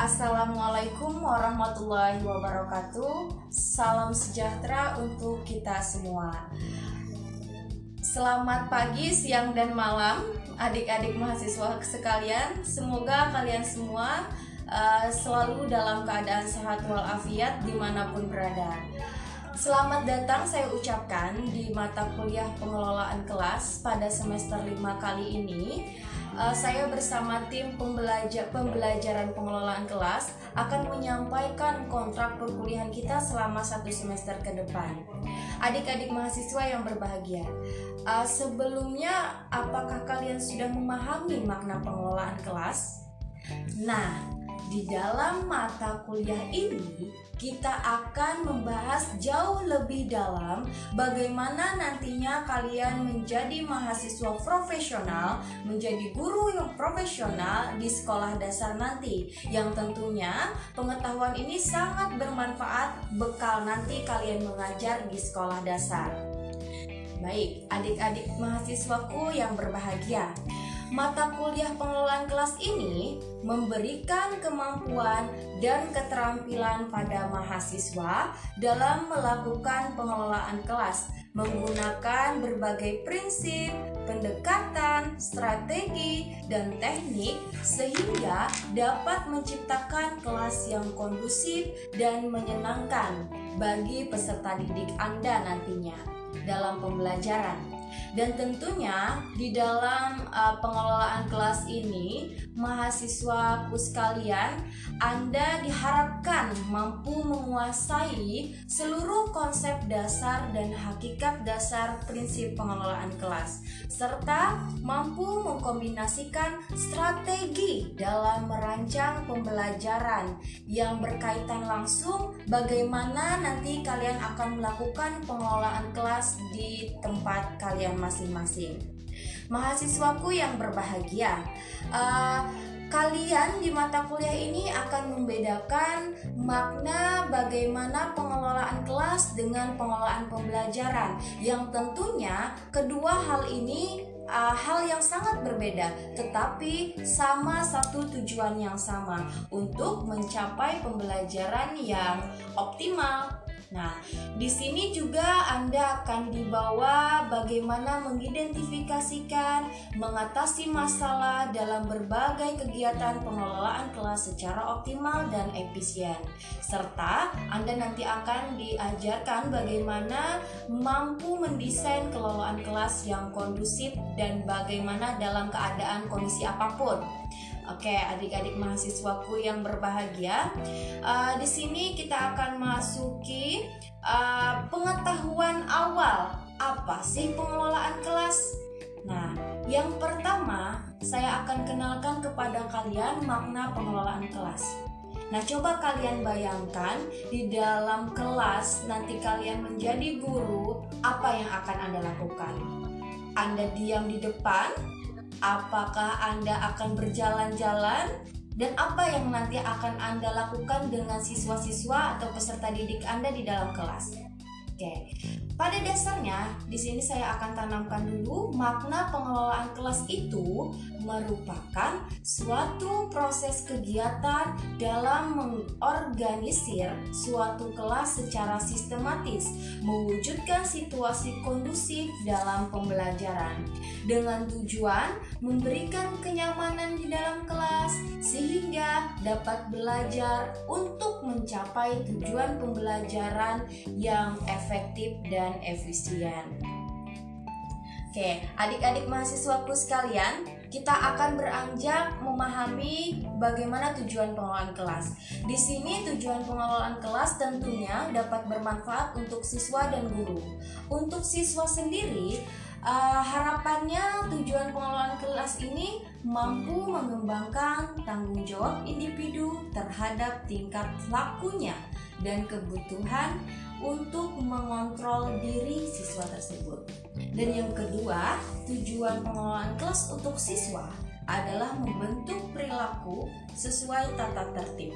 Assalamualaikum warahmatullahi wabarakatuh. Salam sejahtera untuk kita semua. Selamat pagi, siang, dan malam, adik-adik mahasiswa sekalian. Semoga kalian semua uh, selalu dalam keadaan sehat walafiat di mana pun berada. Selamat datang saya ucapkan di mata kuliah pengelolaan kelas pada semester 5 kali ini. Uh, saya bersama tim pembelajar pembelajaran pengelolaan kelas akan menyampaikan kontrak perkuliahan kita selama satu semester ke depan. Adik-adik mahasiswa yang berbahagia, uh, sebelumnya apakah kalian sudah memahami makna pengelolaan kelas? Nah, di dalam mata kuliah ini kita akan membahas jauh lebih dalam bagaimana nantinya kalian menjadi mahasiswa profesional, menjadi guru yang profesional di sekolah dasar nanti. Yang tentunya pengetahuan ini sangat bermanfaat bekal nanti kalian mengajar di sekolah dasar. Baik, adik-adik mahasiswaku yang berbahagia. Mata kuliah pengelolaan kelas ini memberikan kemampuan dan keterampilan pada mahasiswa dalam melakukan pengelolaan kelas menggunakan berbagai prinsip, pendekatan, strategi, dan teknik sehingga dapat menciptakan kelas yang kondusif dan menyenangkan bagi peserta didik Anda nantinya dalam pembelajaran. Dan tentunya di dalam uh, pengelolaan kelas ini, mahasiswa sekalian, Anda diharapkan mampu menguasai seluruh konsep dasar dan hakikat dasar prinsip pengelolaan kelas, serta mampu mengkombinasikan strategi dalam merancang pembelajaran yang berkaitan langsung bagaimana nanti kalian akan melakukan pengelolaan kelas di tempat kalian masing-masing. Mahasiswaku yang berbahagia, uh, kalian di mata kuliah ini akan membedakan makna bagaimana pengelolaan kelas dengan pengelolaan pembelajaran. Yang tentunya kedua hal ini uh, hal yang sangat berbeda tetapi sama satu tujuan yang sama untuk mencapai pembelajaran yang optimal Nah, di sini juga Anda akan dibawa bagaimana mengidentifikasikan, mengatasi masalah dalam berbagai kegiatan pengelolaan kelas secara optimal dan efisien. Serta Anda nanti akan diajarkan bagaimana mampu mendesain kelolaan kelas yang kondusif dan bagaimana dalam keadaan kondisi apa pun. Oke, adik-adik mahasiswaku yang berbahagia, uh, di sini kita akan masuki uh, pengetahuan awal apa sih pengelolaan kelas. Nah, yang pertama saya akan kenalkan kepada kalian makna pengelolaan kelas. Nah, coba kalian bayangkan di dalam kelas nanti kalian menjadi guru, apa yang akan Anda lakukan? Anda diam di depan apakah Anda akan berjalan-jalan dan apa yang nanti akan Anda lakukan dengan siswa-siswa atau peserta didik Anda di dalam kelas. Oke. Pada dasarnya, di sini saya akan tanamkan dulu makna pengelolaan kelas itu merupakan suatu proses kegiatan dalam mengorganisir suatu kelas secara sistematis, mewujudkan situasi kondusif dalam pembelajaran dengan tujuan memberikan kenyamanan di dalam kelas sehingga dapat belajar untuk mencapai tujuan pembelajaran yang efektif dan efisien. Oke, adik-adik mahasiswaku sekalian, kita akan beranjak memahami bagaimana tujuan pengelolaan kelas. Di sini tujuan pengelolaan kelas tentunya dapat bermanfaat untuk siswa dan guru. Untuk siswa sendiri, uh, harapannya tujuan pengelolaan kelas ini mampu mengembangkan tanggung jawab individu terhadap tingkat lakunya dan kebutuhan untuk mengontrol diri siswa tersebut. Dan yang kedua, tujuan pengelolaan kelas untuk siswa adalah membentuk perilaku sesuai tata tertib.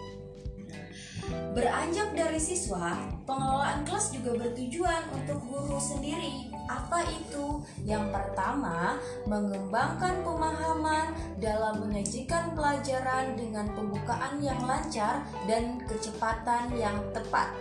Beranjak dari siswa, pengelolaan kelas juga bertujuan untuk guru sendiri Apa itu? Yang pertama, mengembangkan pemahaman dalam menyajikan pelajaran dengan pembukaan yang lancar dan kecepatan yang tepat.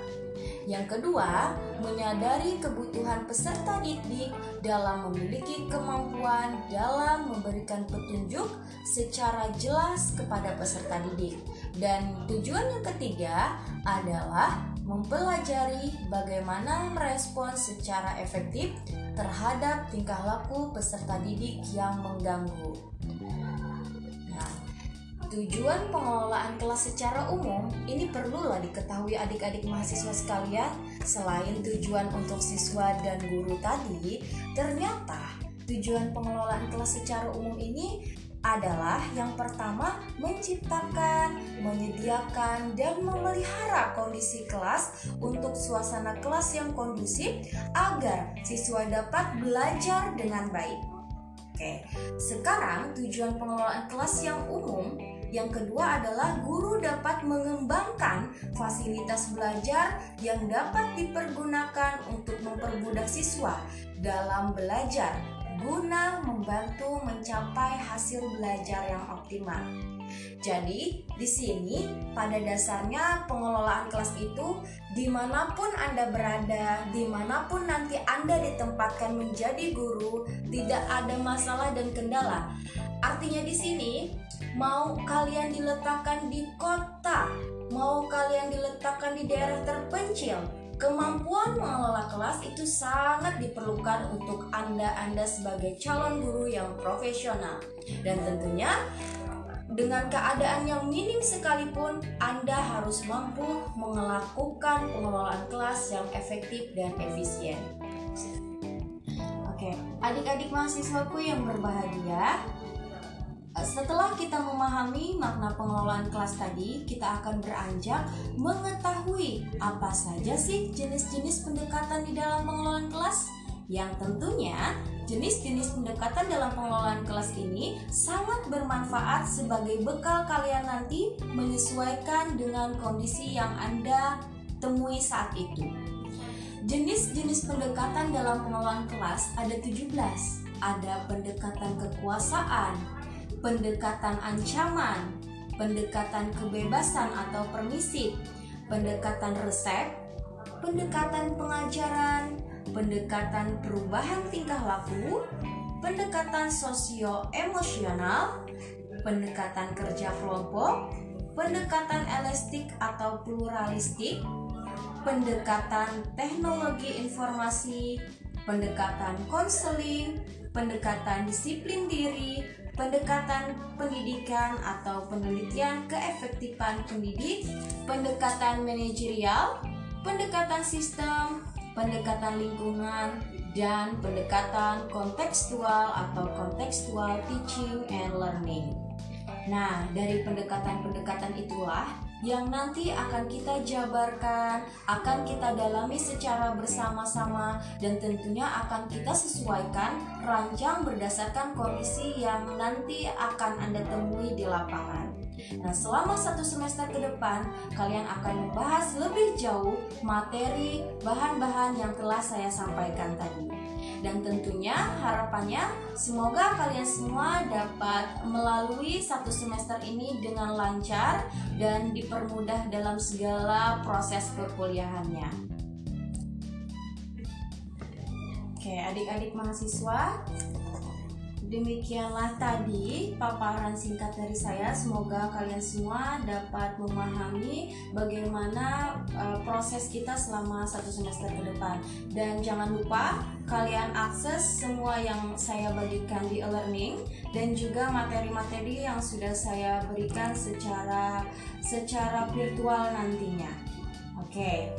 Yang kedua, menyadari kebutuhan peserta didik dalam memiliki kemampuan dalam memberikan petunjuk secara jelas kepada peserta didik. Dan tujuan yang ketiga adalah mempelajari bagaimana merespon secara efektif terhadap tingkah laku peserta didik yang mengganggu. Nah, tujuan pengelolaan kelas secara umum ini perlulah diketahui adik-adik mahasiswa sekalian. Selain tujuan untuk siswa dan guru tadi, ternyata tujuan pengelolaan kelas secara umum ini adalah yang pertama menciptakan, menyediakan, dan memelihara kondisi kelas untuk suasana kelas yang kondusif agar siswa dapat belajar dengan baik. Oke, sekarang tujuan pengelolaan kelas yang umum yang kedua adalah guru dapat mengembangkan fasilitas belajar yang dapat dipergunakan untuk mempermudah siswa dalam belajar guna membantu mencapai hasil belajar yang optimal. Jadi, di sini pada dasarnya pengelolaan kelas itu di mana pun Anda berada, di mana pun nanti Anda ditempatkan menjadi guru, tidak ada masalah dan kendala. Artinya di sini, mau kalian diletakkan di kota, mau kalian diletakkan di daerah terpencil, Kemampuan mengelola kelas itu sangat diperlukan untuk Anda-Anda sebagai calon guru yang profesional. Dan tentunya dengan keadaan yang minim sekalipun, Anda harus mampu melakukan pengelolaan kelas yang efektif dan efisien. Oke, adik-adik mahasiswaku yang berbahagia, setelah kita memahami makna pengelolaan kelas tadi, kita akan beranjak mengetahui apa saja sih jenis-jenis pendekatan di dalam pengelolaan kelas. Yang tentunya jenis-jenis pendekatan dalam pengelolaan kelas ini sangat bermanfaat sebagai bekal kalian nanti menyesuaikan dengan kondisi yang Anda temui saat itu. Jenis-jenis pendekatan dalam pengelolaan kelas ada 17. Ada pendekatan kekuasaan, pendekatan ancaman, pendekatan kebebasan atau permisif, pendekatan resep, pendekatan pengajaran, pendekatan perubahan tingkah laku, pendekatan sosio-emosional, pendekatan kerja kelompok, pendekatan elastik atau pluralistik, pendekatan teknologi informasi, pendekatan konseling, pendekatan disiplin diri, pendekatan pendidikan atau penelitian keefektifan pendidik, pendekatan manajerial, pendekatan sistem, pendekatan lingkungan, dan pendekatan kontekstual atau kontekstual teaching and learning. Nah, dari pendekatan-pendekatan itulah yang nanti akan kita jabarkan, akan kita dalami secara bersama-sama dan tentunya akan kita sesuaikan rancang berdasarkan kondisi yang nanti akan Anda temui di lapangan. Nah, selama satu semester ke depan, kalian akan membahas lebih jauh materi bahan-bahan yang telah saya sampaikan tadi. Dan tentunya harapannya semoga kalian semua dapat melalui satu semester ini dengan lancar dan dipermudah dalam segala proses perkuliahannya. Oke, adik-adik mahasiswa, Demikianlah tadi paparan singkat dari saya. Semoga kalian semua dapat memahami bagaimana uh, proses kita selama satu semester ke depan. Dan jangan lupa kalian akses semua yang saya bagikan di e-learning dan juga materi-materi yang sudah saya berikan secara secara virtual nantinya. Oke.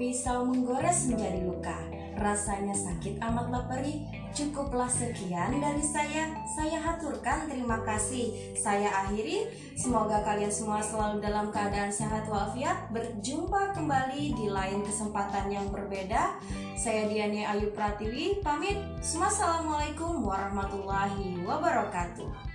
Pisau menggores menjadi luka. Rasanya sakit amatlah perih Cukuplah sekian dari saya. Saya haturkan terima kasih. Saya akhiri. Semoga kalian semua selalu dalam keadaan sehat walafiat. Berjumpa kembali di lain kesempatan yang berbeda. Saya Diani Ayu Pratiwi pamit. Assalamualaikum warahmatullahi wabarakatuh.